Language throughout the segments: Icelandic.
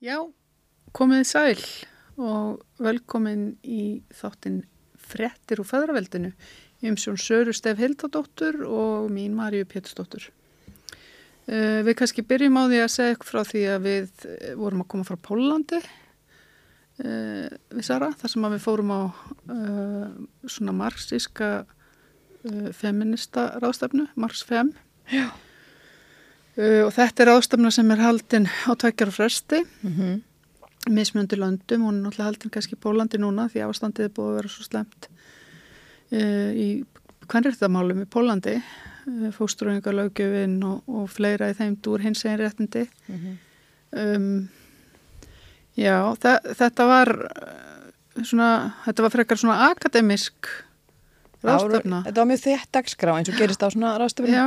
Já, komið sæl og velkomin í þáttinn Frettir úr feðraveldinu. Ég umsjón Söru Stef Hildadóttur og mín Marju Pétursdóttur. Uh, við kannski byrjum á því að segja eitthvað frá því að við eh, vorum að koma frá Pólandi uh, við Sara, þar sem við fórum á uh, svona marxíska feminista ráðstefnu, Marx 5. Já. Uh, og þetta er ástafna sem er haldinn á tvekkjar og fresti mm -hmm. mismjöndu löndum, hún er náttúrulega haldinn kannski í Pólandi núna því ástandið er búið að vera svo slemt uh, í hvernriðtamálum í Pólandi uh, fóstrúingarlaugjöfin og, og fleira í þeim dúr hins egin réttindi mm -hmm. um, Já, þetta var svona, þetta var frekar svona akademisk Rástefna. Þetta var mjög þett dagskrá eins og gerist á svona rástefna.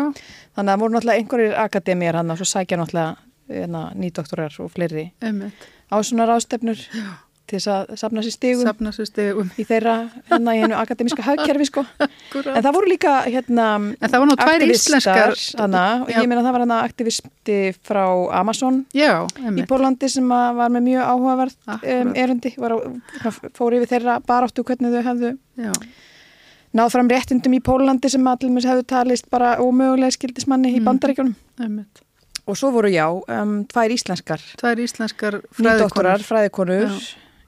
Þannig að það voru náttúrulega einhverjir akademíjar hann og svo sækja náttúrulega hérna, nýdoktorar og fleiri Einmitt. á svona rástefnur Já. til að sapna sér stigum, sapna sér stigum. í þeirra hérna í hennu akademíska hagkerfi sko. en það voru líka hérna voru aktivistar hana, og ég meina það var hana aktivisti frá Amazon Já, í Pólandi sem var með mjög áhugaverð um, erundi, var að, fór yfir þeirra baráttu hvernig þau hefðu Já náð fram réttindum í Pólandi sem allir með hefur talist bara ómögulega skildismanni mm. í bandaríkjónum. Einmitt. Og svo voru já, um, tvær íslenskar. Tvær íslenskar fræðikonur. fræðikonur.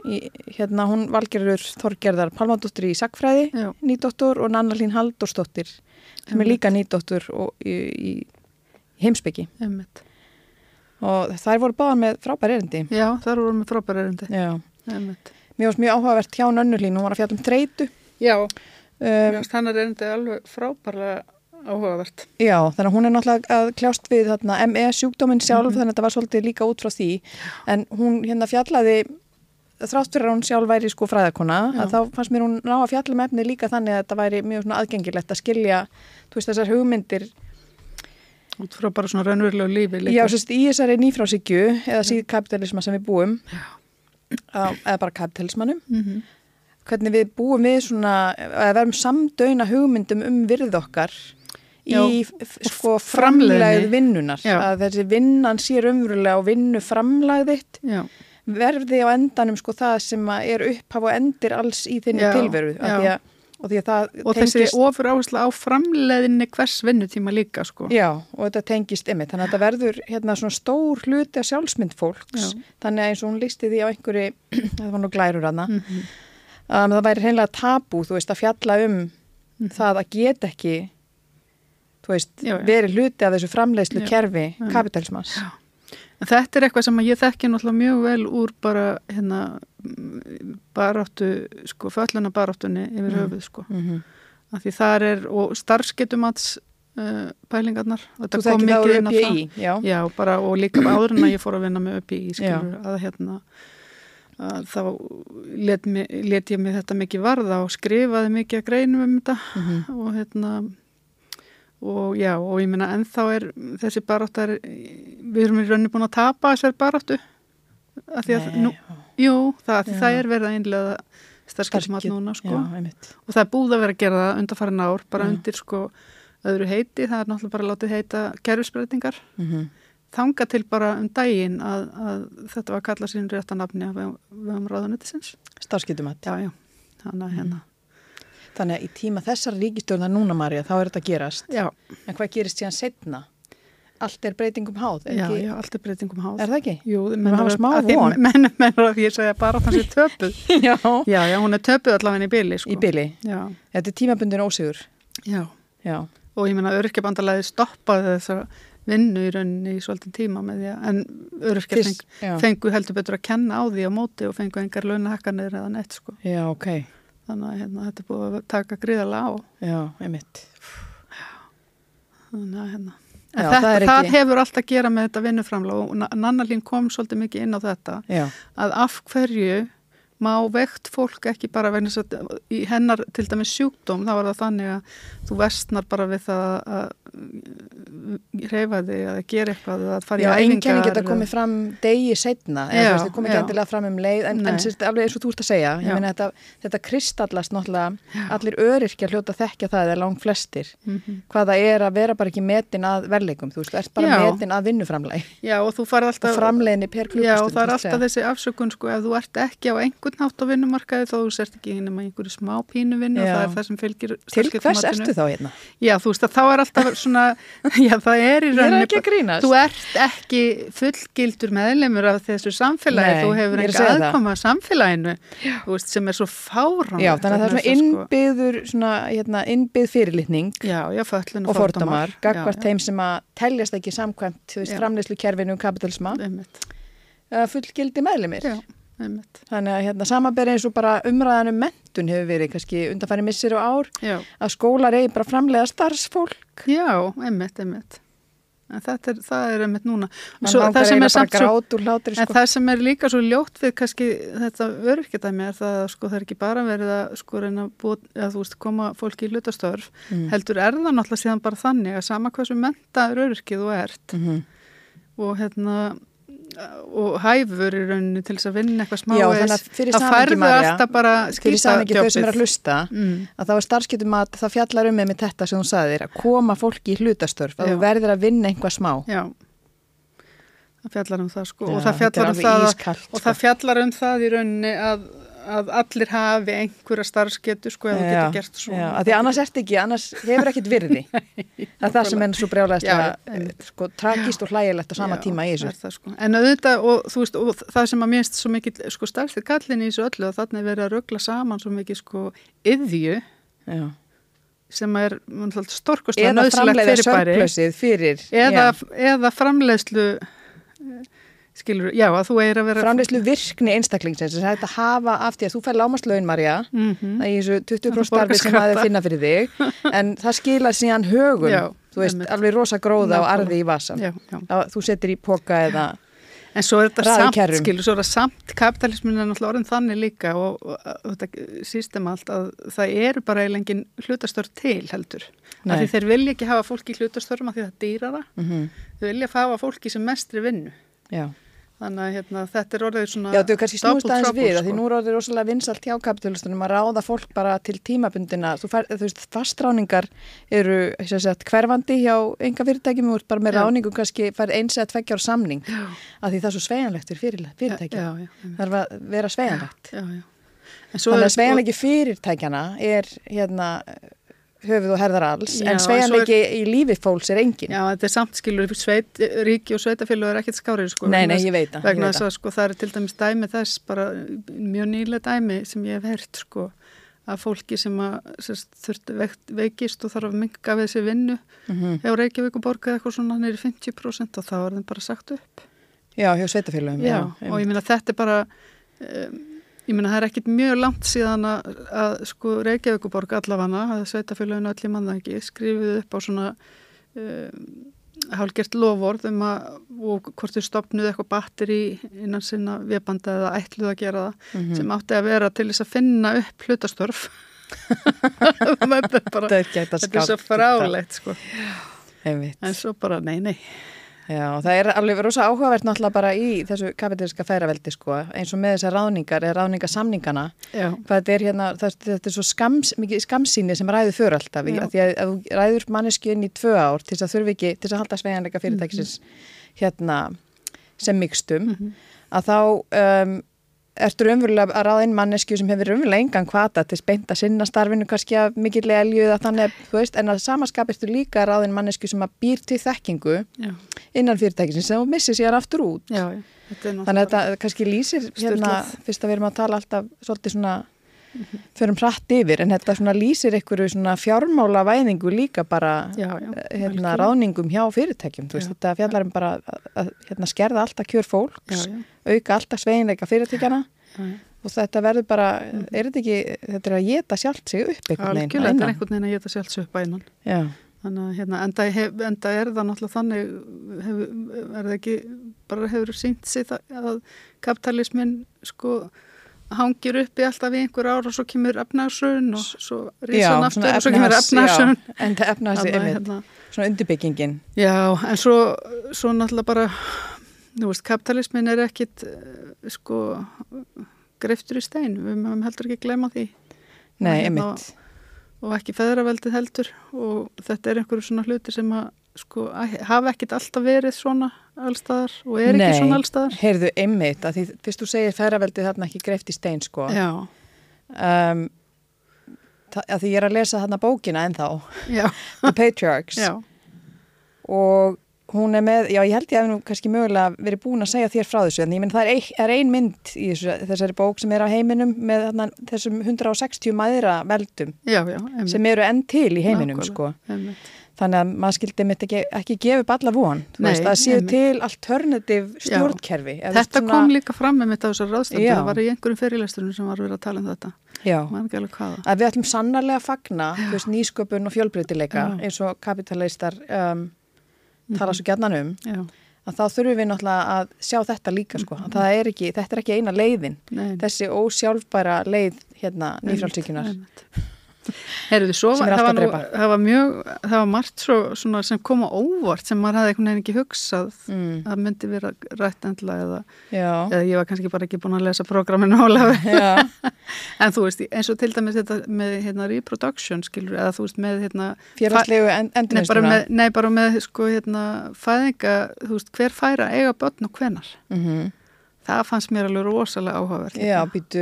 Í, hérna hún valgerur Þorgerðar Palmadóttir í Sackfræði, nýdóttur og Nanna Lín Halldórsdóttir sem er líka nýdóttur í, í, í heimsbyggi. Einmitt. Og þær voru báðan með frábær erindi. Já, þær voru með frábær erindi. Já. Einmitt. Mér varst mjög áhugavert hjá Nönnulín, hún var að fjalla um treytu. Já. Um, þannig er þetta alveg frábærlega áhugavert. Já, þannig að hún er náttúrulega að kljást við þarna, ME sjúkdóminn sjálf, mm -hmm. þannig að þetta var svolítið líka út frá því, en hún hérna fjallaði, þrátt fyrir að hún sjálf væri sko fræðarkona, þá fannst mér hún ná að fjalla með efni líka þannig að þetta væri mjög aðgengilegt að skilja, þú veist, þessar hugmyndir. Út frá bara svona raunverulegu lífi líka. Já, sérst, í þessari nýfrásikju eða síðkapitalisma sem við búum, eða bara kapitalismanum, mm -hmm hvernig við búum við svona, að verðum samdöina hugmyndum um virð okkar Já, í sko framlegð vinnunar, Já. að þessi vinnan sér umverulega og vinnu framlegðitt verði á endanum sko það sem er upphaf og endir alls í þinni tilveru. Að, og, og þessi ofur áherslu á framleiðinni hvers vinnutíma líka sko. Já, og þetta tengist yfir, þannig að þetta verður hérna svona stór hluti af sjálfsmynd fólks, Já. þannig að eins og hún lísti því á einhverju, það var nú glærur aðna mm -hmm um, það væri hreinlega tabú, þú veist, að fjalla um mm. það að geta ekki þú veist, já, já. verið hluti af þessu framleiðslu já, kerfi kapitalismans Þetta er eitthvað sem ég þekki náttúrulega mjög vel úr bara hérna baráttu, sko, fölluna baráttunni yfir mm. höfuð, sko mm -hmm. af því þar er, og starfsketumats uh, pælingarnar Þú þekki það úr ÖPI, já Já, bara, og líka áður en að ég fór að vinna með ÖPI, skilur, að hérna þá let, let ég mig þetta mikið varða og skrifaði mikið að greinum um þetta. Mm -hmm. og hérna og já og ég minna ennþá er þessi baráttar við erum í rauninni búin að tapa þessar baráttu. Að því að Nei, nú, jú, það, það er verið að einlega starfskipsmátt núna sko. Já, og það er búið að vera að gera það undarfærin ár bara já. undir sko öðru heiti. Það er náttúrulega bara láta heita kerfisbreytingar. Mm -hmm þanga til bara um daginn að, að þetta var að kalla sín réttanafni af vegum ráðanetisins. Starfskyttumætt. Já, já, þannig að hérna. Þannig að í tíma þessar ríkistjórnar núna, Marja, þá er þetta að gerast. Já. En hvað gerist síðan setna? Allt er breytingum háð, ekki? Já, já, allt er breytingum háð. Er það ekki? Jú, menn að smá von. Menn að því ég segja bara að það sé töpuð. já. Já, já, hún er töpuð allavega í byli, sko. Í byli? Já. Þetta er tímabundin ósigur? Já. Já. Og ég menna, örkjabandalagi stoppaði þessar vinnu í rauninni í svolítið tíma með því að en öryrkja feng, fengu heldur betur að kenna á því á móti og fengu engar launahakkanir eða neitt sko. Já, ok. Þannig að hérna, þetta er búið að taka gríðarlega á. Já, einmitt. Þannig að hérna. Já, þetta, það, það hefur allt að gera með þetta vinnuframlega og Nannalín kom svolítið mikið inn á þetta Já. að af hverju má vekt fólk ekki bara vegna í hennar til dæmis sjúkdóm þá var það þannig að þú vestnar bara við það að reyfa þig eða gera eitthvað eða fara Já, í æfingar. einkenni geta komið fram degi setna, Já, þau komið ekki já. endilega fram um leið, en, en sérst, alveg eins og þú ert að segja, Já. meina þetta, þetta kristallast náttúrulega, allir öryrkja hljóta þekkja það eða lang flestir, Mhm. hvað það er að vera bara ekki metin að verleikum, þú veist, þú ert bara Já. metin að vinnuframlæg Já, og þú og alltaf... framleiðinni per klukkustund. Já, og það er alltaf þessi afsökun sko, ef þú ert ekki á einhvern nátt á vinnumarkaði þá sért ekki í einhverju smá pínu vinnu og Já. það er það sem fylgir Til hvers ertu þá hérna? Já, þú veist að þá er alltaf svona, já það er í rauninni ekki. Þú ert ekki fullgildur meðlemur af þessu samfélagi, Nei, þú hefur það. aðkoma að samfélaginu, veist, sem er svo fárán. Já, þannig að það er svona innbyður, svona, hérna, innbyð fyrirlitning Já, já, og fordamar, gagvart þeim sem að teljast ekki samkvæmt, þú veist, Já. framleiðslu kerfinu um uh, fullgildi meðlemir. já, einmitt, Þannig að hérna, samanberi eins og bara umræðan um mentun hefur verið kannski undanfæri missir og ár já, að skólar eigi bara framlega starfsfólk. já, einmitt, einmitt. En þetta er, það er einmitt núna. Svo, það sem er svo hlátri sko. það sem er líka svo ljótt við kannski þetta öryrkjadæmi er það að sko það er ekki bara verið að sko að búa, að veist koma fólki í hlutastörf Mm. heldur er það náttúrulega síðan bara þannig að sama hversu mentaður öryrkið þú ert Mhm. og hérna og hæfur í rauninni til þess að vinna eitthvað smá Já, þannig að fyrir þá samhengi, færðu alltaf bara Fyrir samingi þau sem er að hlusta. Mm, að þá er starfskiptum að það fjallar um með mitt þetta sem þú sagðir að koma fólki í hlutastörf að þú verður að vinna einhvað smá. Já. Það fjallar um það sko. Já, og það fjallar um það að, ískalt, og sko. það fjallar um það í rauninni að, að allir hafi einhverja starfsgetu sko Já, getur gert svona Já, að því annars ert ekki, annars hefur ekkit virði. það er það sem er svo Já, brjálæðislega einmitt. sko, tragist og hlægilegt á sama Já, tíma í þessu. það, sko. En auðvitað og, þú veist, og það sem að minnst svo mikið sko, starfstir kallin í þessu öllu að þarna er verið að ruggla saman svo mikið sko yðju Já. sem er storkostlega Eða nöðsilegt fyrirbæri sörplösið fyrir eða, eða framleiðslu skilur, já að þú er að vera framleiðslu virkni einstaklingsins sem hægt að hafa af því að þú fær lámaslaun Marja mm -hmm. það er í þessu 20% borga starfi sem skatta. aðeins finna fyrir þig en það skila síðan högum Já, þú veist, einmitt. alveg rosa gróða og arði í vasan já, já. að þú setur í póka eða En svo er þetta samt, skilur, svo er þetta samt, kapitalismin er náttúrulega orðin þannig líka og, og, og þetta sístem allt að það eru bara eiginlega engin hlutastörf til heldur. Af því þeir vilja ekki hafa fólki í hlutastörfum af því það er dýrara. mm Þeir vilja hafa fólki sem mestri vinnu. já. Þannig að hérna, þetta er orðið svona já, er kannski snúst aðeins við að því sko. nú er orðið rosalega vinsalt hjá kapitalistunum að ráða fólk bara til tímabundina þú, fær, þú veist, fastráningar eru sagt, hverfandi hjá enga fyrirtækjum og bara með Já. ráningum kannski fær eins eða tveggjar samning að því það er svo sveigjanlegt fyrir fyrir- fyrirtækja Já, já, já, það er að vera sveigjanlegt já, já. Þannig að sveigjanleiki fyrirtækjana er hérna höfuð og herðar alls, Já, en sveigjanleiki í lífi fólks er engin. Já, þetta er samt skilur sveit, ríki og sveitafélag er ekkert skárið sko. Nei, nei, ég veit það, ég Vegna þess að sko það er til dæmis dæmi þess bara mjög nýlega dæmi sem ég hef hert sko að fólki sem að sérst, veikt, veikist og þarf að minga við sér vinnu Mm -hmm. hefur Reykjavík og borgað eitthvað svona neyri 50% og þá er þeim bara sagt upp. Já, hjá sveitafélagum. Já, og ég meina þetta er bara um, ég meina það er ekkit mjög langt síðan að, að sko Reykjavík og borg allavana, að sveitafélaginu manna ekki, skrifið upp á svona um, hálgert lofórð um að og hvort þau stopnuðu eitthvað batteri innan sinna vebanda eða ætluð að gera það Mhm. sem átti að vera til þess að finna upp hlutastörf. Þetta er bara Þetta er er svo frálegt sko. En svo bara nei nei Já, það er alveg rosa áhugavert náttúrulega bara í þessu kapitaliska færaveldi sko, eins og með þessar ráningar eða ráningasamningana þetta er hérna, þetta er svo skams, mikið skamsýni sem ræður för alltaf. Já. að því að þú ræður mannesku inn í tvö ár til þess að þurfi ekki, til þess að halda sveigjanleika fyrirtækisins hérna sem mikstum Mhm. að þá um, ertu raunverulega að ráða inn mannesku sem hefur raunverulega engan kvata til speint að sinna starfinu kannski af mikill elju eða þannig, þú veist, en að samaskap ertu líka að ráða inn mannesku sem að býr til þekkingu já, innan fyrirtækisins sem missir síðan aftur út já, já. Þannig að þetta kannski lýsir hérna, fyrst að við erum að tala alltaf svolítið svona, förum hratt yfir, en þetta svona lýsir einhverju svona fjármála væðingu líka bara já, já, eh, hérna ráðningum hjá fyrirtækjum. Veist, þetta fjallar um bara að, að hérna, skerða alltaf kjör fólks, já, auka alltaf sveginleika fyrirtækjana og þetta verður bara, er þetta ekki, þetta er að geta sjálft sig upp einhvern veginn. Algjörlega, þetta er einhvern veginn að geta sjálfs upp að. Já, Þannig að hérna, enda, hef, enda er það náttúrulega þannig, hef, er það ekki, bara hefur sínt sig það, að kapitalismin sko hangir uppi alltaf í einhver ár og svo kemur efnaðsrun og svo Já, rísan aftur svona og svo kemur já, En það efnaðs, einmitt, svona undirbyggingin. Já, en svo, svo náttúrulega bara, þú veist, kapitalismin er ekkit, eh, sko, greiftur í stein, við mögum heldur ekki glema því. Nei, Og hérna-. Og ekki feðraveldið heldur og þetta er einhverju svona hluti sem að, sko, hafa ekkit alltaf verið svona allstaðar og er Nei, ekki svona allstaðar. heyrðu, einmitt, að því fyrst þú segir ferraveldið þarna ekki greift í stein, sko. Já, Um, að því ég er að lesa þarna bókina ennþá, já, The Patriarchs. já, og hún er með, já ég held ég að nú kannski mögulega verið búin að segja þér frá þessu en ég menn það er, ein, er ein mynd í þessu, þessari bók sem er á heiminum með þarna, þessum 160 mæðra veldum já, já, sem eru enn til í heiminum Nákvæmlega, sko. einmitt. Þannig að maður skildi mitt ekki, ekki gefa upp alla von. Veist, það séu einmitt. til alternativ stjórnkerfi. Eða Þetta svona- kom líka fram með mitt á þessar ráðstöndu, Já. það var í einhverjum fyrirlesturinn sem var verið að tala um þetta, já, að við ætlum sannarlega að fagna veist, nýsköpun og fjölbreytileika Já. eins og kapitalistar um, tala svo gjarnan um. Já, að þá þurfum við náttúrulega að sjá þetta líka sko. að það er ekki, þetta er ekki eina leiðin. Nei. þessi ósjálfbæra leið hérna nýfrálsíkunar Herðu, svo er það, var nú, það var mjög, það var margt svo, svona, sem kom á óvart sem maður hafði einhvern veginn ekki hugsað mm, að myndi vera rætt endla eða, eða ég var kannski bara ekki búin að lesa prógraminu álega en þú veist, eins og til dæmis þetta með hérna reproduction skilur, eða þú veist með hérna félagslegu en, Nei bara, endurvinnsluna með, nei, bara með sko hérna fæðinga, þú veist, hver færa eiga börn og hvenar. mm Það fannst mér alveg rosalega áhugavert. já, býtu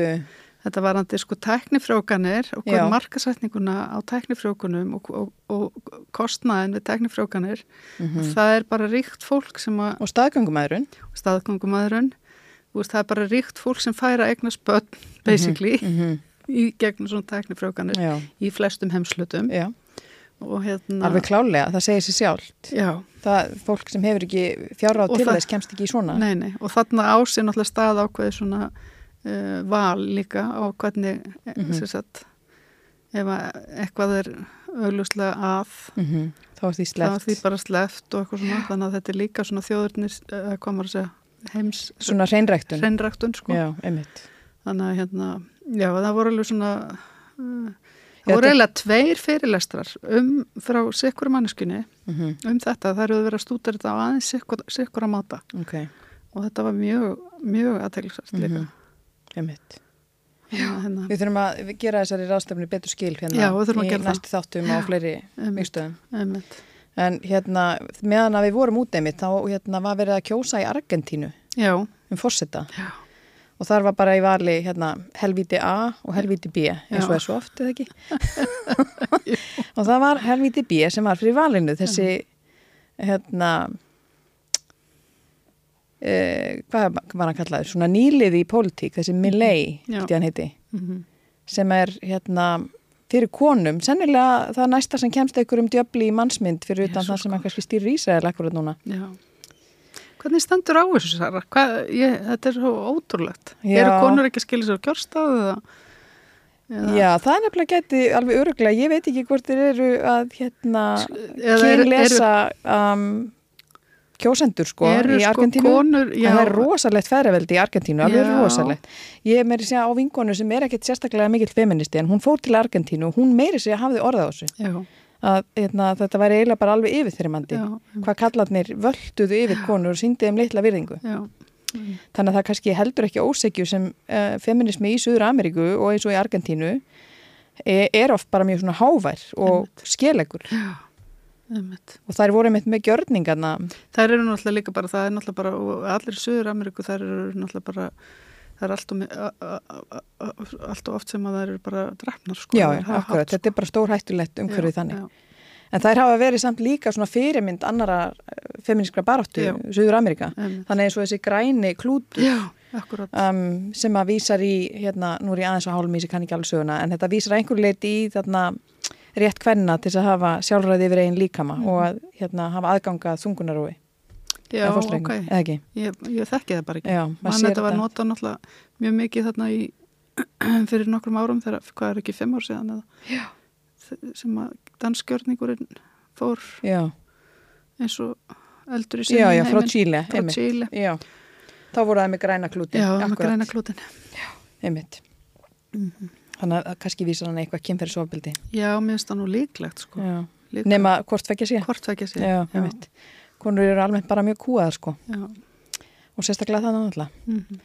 Þetta var hann sko tæknifrjókanir og Já. hver markasetninguna á tæknifrjókunum og, og, og kostnaðin við tæknifrjókanir. mm Það er bara ríkt fólk sem að, og staðgangumæðurinn, þú veist, það er bara ríkt fólk sem færa eignast börn, basically, mm í gegnum svona tæknifrjókanir já, í flestum heimslutum. já, Og hérna, alveg klálega, það segir sér sjálft. Já, það fólk sem hefur ekki fjárráð Og til það- þess kemst ekki í svona. Nei, nei, og þarna ásinn náttúrulega stað ákveði svona uh, val líka á hvernig, mm. -hmm. sagt, ef að eitthvað er augljóslega að, mm þá er því þá er því bara sleft og eitthvað svona, þannig að þetta er líka svona þjóðurnis, uh, hvað maður að segja, heims, svona hreinræktun hreinræktun, sko. já, einmitt Þannig að hérna, já, það voru alveg svona, uh, það voru eiginlega tveir fyrirlestrar um, frá sikkur manneskunni mm um þetta, það eru verið að stúta þetta á aðeins sikkur, að máta ok, og þetta var mjög, mjög aðteglisvært líka. Mhm. Einmitt að, hérna, Við þurfum að gera þessari ráðstöfni betur skil hérna Já, í næstu þáttum á fleiri mikstöðum. En hérna, meðan að við vorum út einmitt, þá hérna, var verið að kjósa í Argentínu Já, um fórseta. Já. Og þar var bara í vali hérna, helvíti A og helvíti B, eins og Já. er svo oft, eða ekki? og það var helvíti B sem var fyrir valinu, þessi, hérna, eh, hvað var hann kallaður? Svona nýliði í pólitík, þessi Milley, Já. mm sem er hérna fyrir konum, sennilega það næsta sem kemst einhver um djöfli í mannsmynd fyrir utan það sem hann kannski stýrir Ísrael akkurat núna. já. Hvernig stendur á þessu, Sara? Hvað, ég, þetta er svo ótrúlegt. Já. Eru konur ekki að skilja sér á kjörstað eða? eða Já, það er nefnilega geti alveg öruglega, ég veit ekki hvort þeir eru að hérna kynlesa um, kjósendur sko eru, í sko Argentínu. konur, já, En það er rosalegt færaveldi í Argentínu, alveg Já. rosalegt. Ég er meiri segja á vinkonu sem er ekkert sérstaklega mikill feministi en hún fór til Argentínu og hún meiri segja hafði orða á þessu. Að hérna, þetta væri eiginlega bara alveg yfirþyrmandi. Hvað kallarnir völduðu yfir konur og síndi þeim litla virðingu. já, Þannig að það kannski heldur ekki ósekju sem uh, feminismi í Suður Ameríku og eins og í Argentínu e, er oft bara mjög svona hávær og skelegur já, einmitt. og þær voru einmitt með gjörningarna Það eru náttúrulega líka bara, það er náttúrulega bara, og allir í Suður Ameríku, það eru náttúrulega bara, það er allt og, allt og oft sem að það eru bara drefnar, sko. Já, akkurat, sko. þetta er bara stór hættulegt umhverfið Já, þannig. já. En þær hafa verið samt líka svona fyrirmynd annara feministkra baráttu. Suður Ameríka. Þannig eins og þessi græni klútur um, sem að vísar í, hérna, nú er ég aðeins á hálmísi, kann ekki alveg söguna, en þetta vísar einhver leiti í þarna rétt kvenna til að hafa sjálfræði yfir einn líkama Mhm. og að hérna, hafa aðganga þungunarói. Já, ok. Ég, ég þekki það bara ekki. Já, maður Man sér þetta var notað náttúrulega mjög mikið þarna í fyrir nokkrum árum þegar, hvað er ekki, fimm ár síðan eða Já. sem að danskjörningurinn fór Já, eins og eldur í já, sinni já, frá Chile. frá. Chile. Já, þá voru það með græna klúti. Já, með græna klútin. einmitt. Þannig að kannski vísar hann eitthvað kynferðisofbildi. Já, mér finnst það nú líklegt sko. Já. Líka. Nema hvort vekja sé. Hvort ekki sé. Já, einmitt. Konur eru almennt bara mjög kúaðar sko Já. og sérstaklega þannig alltaf. Mhm.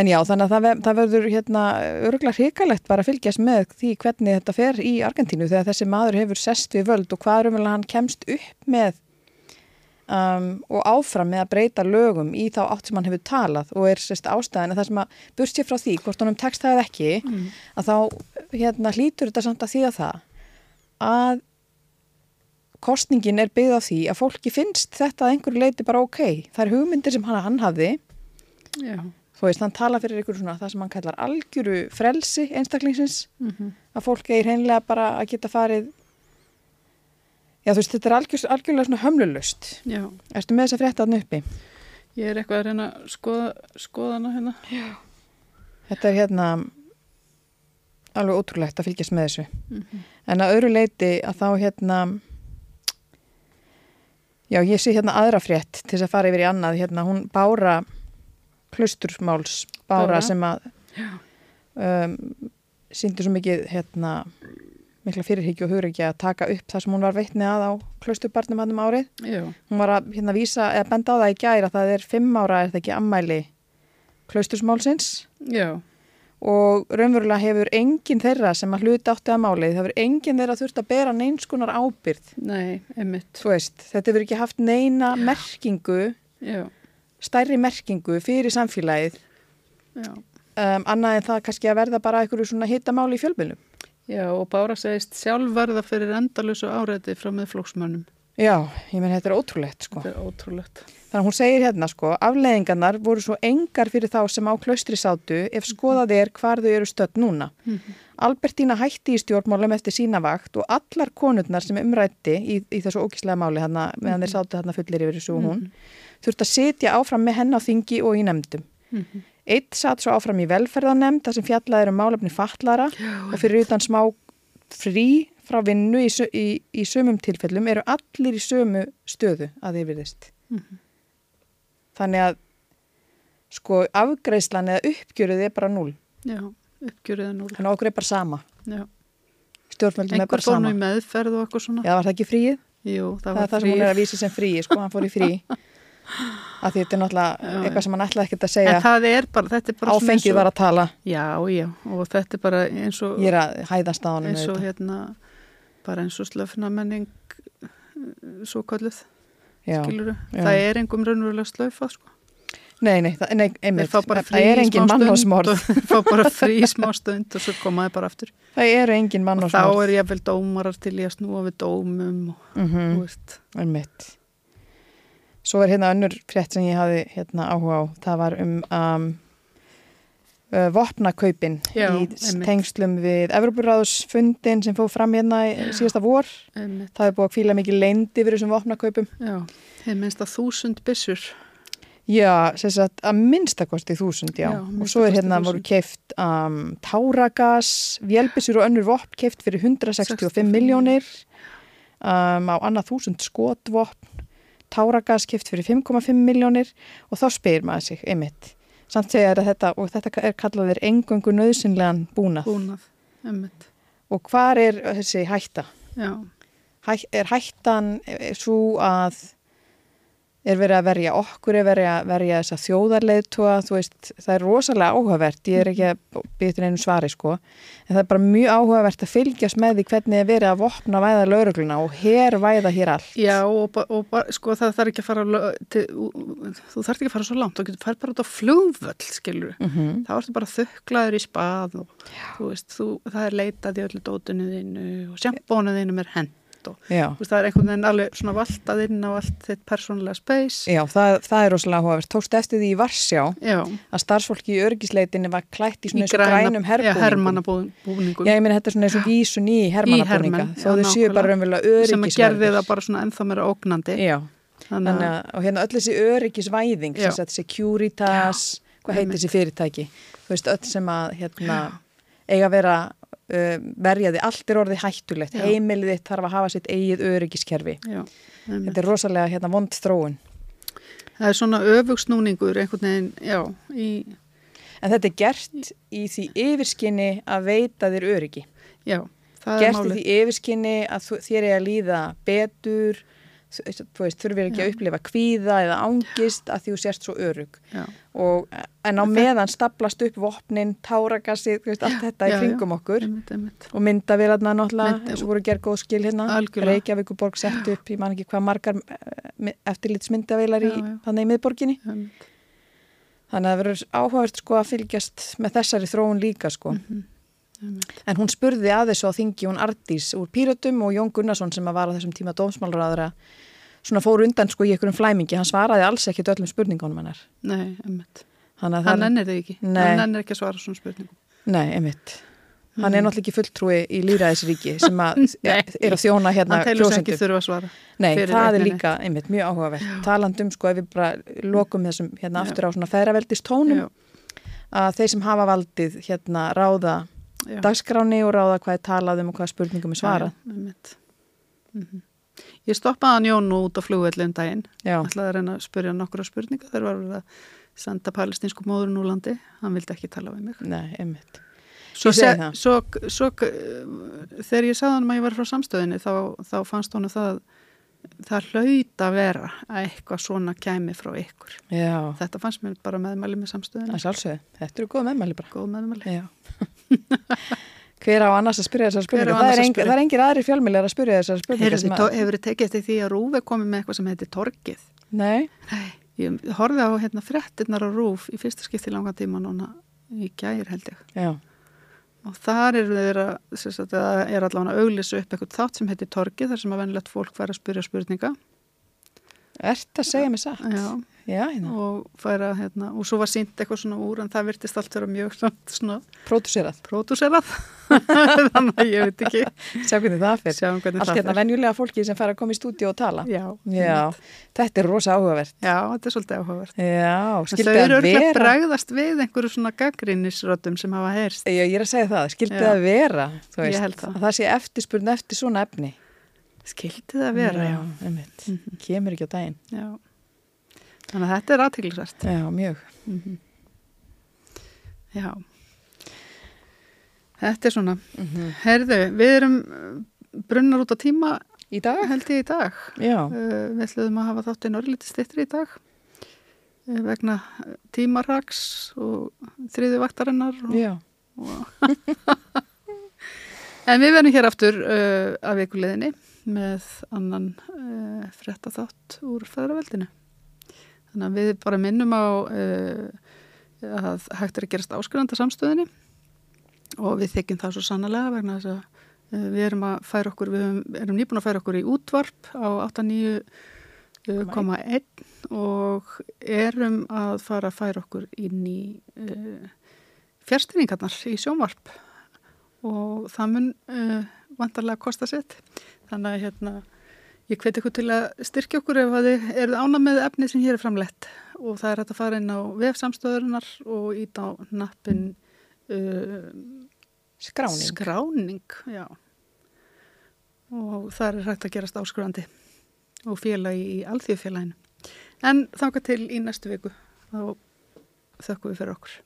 En já, þannig að það, það verður hérna örgulega hrikalegt bara að fylgjast með því hvernig þetta fer í Argentínu þegar þessi maður hefur sest við völd og hvað er umvel hann kemst upp með um, og áfram með að breyta lögum í þá átt sem hann hefur talað og er sérst ástæðan að það sem að burst sér frá því, hvort honum tekst það eða ekki, Mm. að þá hérna hlýtur þetta samt að því að það að kostningin er byggð á því að fólki finnst þetta að einhverju leiti bara ok. Það er hugmyndir sem hann, hann hafði Já. þú veist, hann tala fyrir ykkur svona það sem hann kallar algjöru frelsi einstaklingsins, Mhm. að fólk er hreinlega bara að geta farið já þú veist, þetta er algjör, algjörlega svona hömlulust Já. ertu með þess að frétta hann uppi? Ég er eitthvað að reyna að skoða, skoða hana hérna. Þetta er hérna alveg ótrúlegt að fylgjast með þessu Mhm. en að öðru leiti að þá hérna já, ég sé hérna aðra frétt til þess að fara yfir í annað, hérna hún Bára Klausturmáls Bára, Bára. sem að um, síndi svo mikið hérna mikla fyrirhyggju og hugryggja að taka upp það sem hún var veitni að á Klausturbarnum hann um árið. Já. Hún var að hérna vísa, eða benda á það í gæri að það er fimm ára, er það ekki ammæli Klaustursmálsins Já. og raunverulega hefur enginn þeirra sem að hluta átti að málið, það hefur enginn þeirra þurft að bera neinskunar ábyrð Nei, veist, þetta hefur ekki haft neina merkingu, Já. stærri merkingu fyrir samfélagið Já. um, annað en það kannski að verða bara svona hittamáli í fjölbylum Já, og Bára segist sjálfverða fyrir endalösu áreiti frá meðflóksmönnum. Já, ég menn þetta er ótrúlegt sko. Þetta er ótrúlegt. Þannig að hún segir hérna sko, afleðingarnar voru svo engar fyrir þá sem á klaustri sátu ef skoðað er hvar þau eru stödd núna. Albertína hætti í stjórnmálum eftir sína vakt og allar konurnar sem umrætti í, í þessu ókíslega máli hana, meðan þeir sátu hérna fullir yfir þessu og hún, þurft að sitja áfram með henn á þingi og í nefndum. Eitt satt svo áfram í velferðanemnd þar sem fjallaði um málefni fatlara og fyrir utan smá frí frá vinnu í, í, í sömum tilfellum eru allir í sömu stöðu að þeir virðist. Þannig að sko afgreislan eða uppgjörið er bara núl. Já, uppgjörið er núl. Þannig að okkur er bara sama. Já. Stjórnvöldum er bara fór nú sama. í meðferð og eitthvað svona. Já, var það ekki fríið? Jú, það Það, var er það sem hún er að vísa sem fríið, sko, hann fór í frí. að þetta er náttúrulega Já, eitthvað sem hann ætlaði ekkert að segja. En það er bara, þetta er bara Áfengið var að tala. Já, já, og þetta er bara eins og, Ég er að hæðast á hann eins og hérna, bara eins og slöfna menning svo kalluð, skiluru. já. Það er engum raunverulega slöfað, sko. Nei, nei, það, nei, einmitt. Það er engin og þeir fá bara frí smá stund og svo komaði bara aftur. Það eru engin Og þá er ég vel dómarar til í að snúa við dómum og, Mm þú veist, Einmitt. Svo er hérna önnur frétt sem ég hafi hérna áhuga á. Það var um um, uh, vopnakaupin Já, í tengslum við Evroparáðsfundin sem fóð fram hérna í síðasta vor. einmitt, Það er búið að kvíla mikið leyndi fyrir þessum vopnakaupum. hefur minnst að þúsund byssur. Já, sem sagt að minnstakosti þúsund, já. Já, og svo er hérna 1000. voru keift um, táragas, vélbissur og önnur vopn keift fyrir 165 65 miljónir, um, á annað þúsund skotvopn, táragas keift fyrir 5,5 miljónir og þá spyr maður sig, einmitt. Samt segja að þetta, og þetta er kallaðir engöngu nöðsynlegan búnað. Búnað, einmitt, Og hvar er þessi hætta? já, Hæ, er hættan svo að er verið að verja okkur, er verið að verja þessa þjóðarleiðtúa, þú veist, það er rosalega áhugavert, ég er ekki að byrja til einu svari sko, en það er bara mjög áhugavert að fylgjast með því hvernig er verið að vopna væða laurugluna og her væða hér allt. Já, og, og sko það þarf ekki að fara til, þú þarf ekki að fara svo langt þú getur farið bara út á flugvöll, skilur Mm -hmm. þá ertu bara þuklaður í spað og þú veist, þú, það er leitað í öllu dótinu þínu og sjampónu þínu er hent og veist, það er einhvern veginn alveg svona valtað inn á allt þitt persónulega space. Já það, það er rosalega áhugavert. Tókst eftir því í Varsjá Já, að starfsfólki í örgisleitinni var klætt í í svona og græna, grænum hermannabúningum. Já, ég meina þetta er svona eins og vísun í hermenn, þó þau séu bara raunverulega sem að gerði það bara svona ennþá meira ógnandi. Já. þannig að, og hérna öll þessi öryggisvæðing, Securitas, hvað heitir þessi fyrirtæki, þú veist, öll sem að hérna, eiga að vera uh, verjaði, allt er orðið hættulegt, Já. heimilið þitt þarf að hafa sitt eigið öryggiskerfi. já. Þetta er rosalega hérna vond þróun. það er svona öfugsnúningur einhvern veginn, já, í En þetta er gert í því yfirskinni að veita þér öryggi. Já, það er Gert í málið. því yfirskinni að þér er að líða betur, þú veist, þurfir ekki að Já. upplifa kvíða eða ángist að því þú sért svo örug. Og, en á meðan staplast upp vopnin, táragassi, þú veist, allt þetta í já, já. kringum okkur. einmitt, einmitt. Og myndavélarna náttúrulega, og voru gerð góð skil hérna. Reykjavíkuborg sett upp, ég man ekki hvað margar eftirlitsmyndavélar í, þannig í miðborginni. einmitt. Þannig að það verður áhugavert sko að fylgjast með þessari þróun líka sko. Mhm, einmitt. En hún spurði að þessu á þingi hún Ardís úr Pírötum og Jón Gunnarsson sem var á þessum tíma dómsmálraðara svona fór undan sko í einhverjum flæmingi. Hann svaraði alls ekkit öllum spurningunum hennar. Nei, einmitt. Hann það er, ennir þig ekki. Nei. Hann ennir ekki að svara svona spurningum. nei, einmitt. Hann er Mm. náttúrulega ekki fulltrúi í líraðisríki sem að er að þjóna hérna Hann telur sig ekki þurfa að svara. Nei, fyrir það er líka, einmitt, mjög áhugavert. Talandum sko ef við bara lokum þessum hérna Já. aftur á svona feðraveldist tónum Já, að þeir sem hafa valdið hérna ráða já. dagskráni og ráða hvað er talað um og hvað spurningum er svarað. Já, einmitt. Mhm. Ég stoppaði hann Jón út á flugvellin daginn. Ætlaði að reyna að spyrja nokkura spurninga þegar var að senda palestinsku móður úr landi. Hann vildi ekki tala við mig. nei, einmitt. Svo, það. svo, svo uh, þegar ég sagði hann að ég var frá samstöðinni þá, þá fannst honum það það hlaut að vera að eitthvað svona kæmi frá ykkur. Já, Þetta fannst mér bara meðmæli með sjálfsögðu. Þetta eru góð meðmæli bara. Góð meðmæli. Hver á annars að spyrja þessar spurningar? Það annars að eng, spyrja? það er engir aðri fjölmjölar að spyrja þessar spurningar. Hefur þið, hefur þið tekið eftir því að Rúf er komið með eitthvað sem heitir Torgið? Nei, Ég horfið á hérna, frettinnar á Rúf í fyrsta skipti í langan tíma núna í gær held ég. já, Og þar eru þeir að, sem sagt, að er allavega að auglýsa upp eitthvað þátt sem heitir Torgið þar sem að venilegt fólk fær að spyrja spurninga. ert að segja mig satt? Já, Já, hérna, og fær að, hérna, og svo var sínt eitthvað svona úr en það virtist allt vera mjög svona pródúserað. Þannig að ég veit ekki. Sjá hvernig það fyrir. Allt hérna venjulega fólki sem fær að koma í stúdíu og tala. Já, Já, þetta er rosa áhugavert. já, þetta er svolítið áhugavert. Já, Þau eru að örugglega vera. bregðast við einhverju svona gaggrinnisröddum sem hafa heyrst. Já, ég er að segja það, skildi Já. að vera, Ég veist, held það. að það sé eftirspurn eftir svona efni. Skildi það vera, já. einmitt. Mhm. Kemur ekki á daginn. já. Þannig að þetta er aðteglisvært. Já, mjög. Mm Já. Þetta er svona. Herðu, við erum uh, brunnar út á tíma Í dag? held ég í dag. Já. Uh, við ætluðum að hafa þáttinn örlítið stittri í dag uh, vegna tímarraks og þriði vaktarinnar. Og, Já. En við verðum hér aftur uh, af vikuleðinni með annan uh, frétta þátt úr fæðraveldinu. Þannig að við bara minnum á uh, að hægt er að gerast áskrifanda samstöðinni og við þykjum það svo sannlega vegna þess að uh, við erum að færa okkur, við erum, erum nýbúin að færa okkur í útvarp á 89,1 og erum að fara að færa okkur inn í uh, fjärstýringarnar í sjónvarp. Og það mun uh, vantarlega kosta sitt. Þannig að hérna, ég hveti ykkur til að styrkja okkur ef þið eruð ána með efnið sem hér er framlegt og það er hægt að fara inn á vefsamstöðurinnar og ít á nappin uh, Skráning. skráning og það er hægt að gerast áskrifandi og félagi í alþjóðfélaginu. En þáka til í næstu viku þá þökkum við fyrir okkur.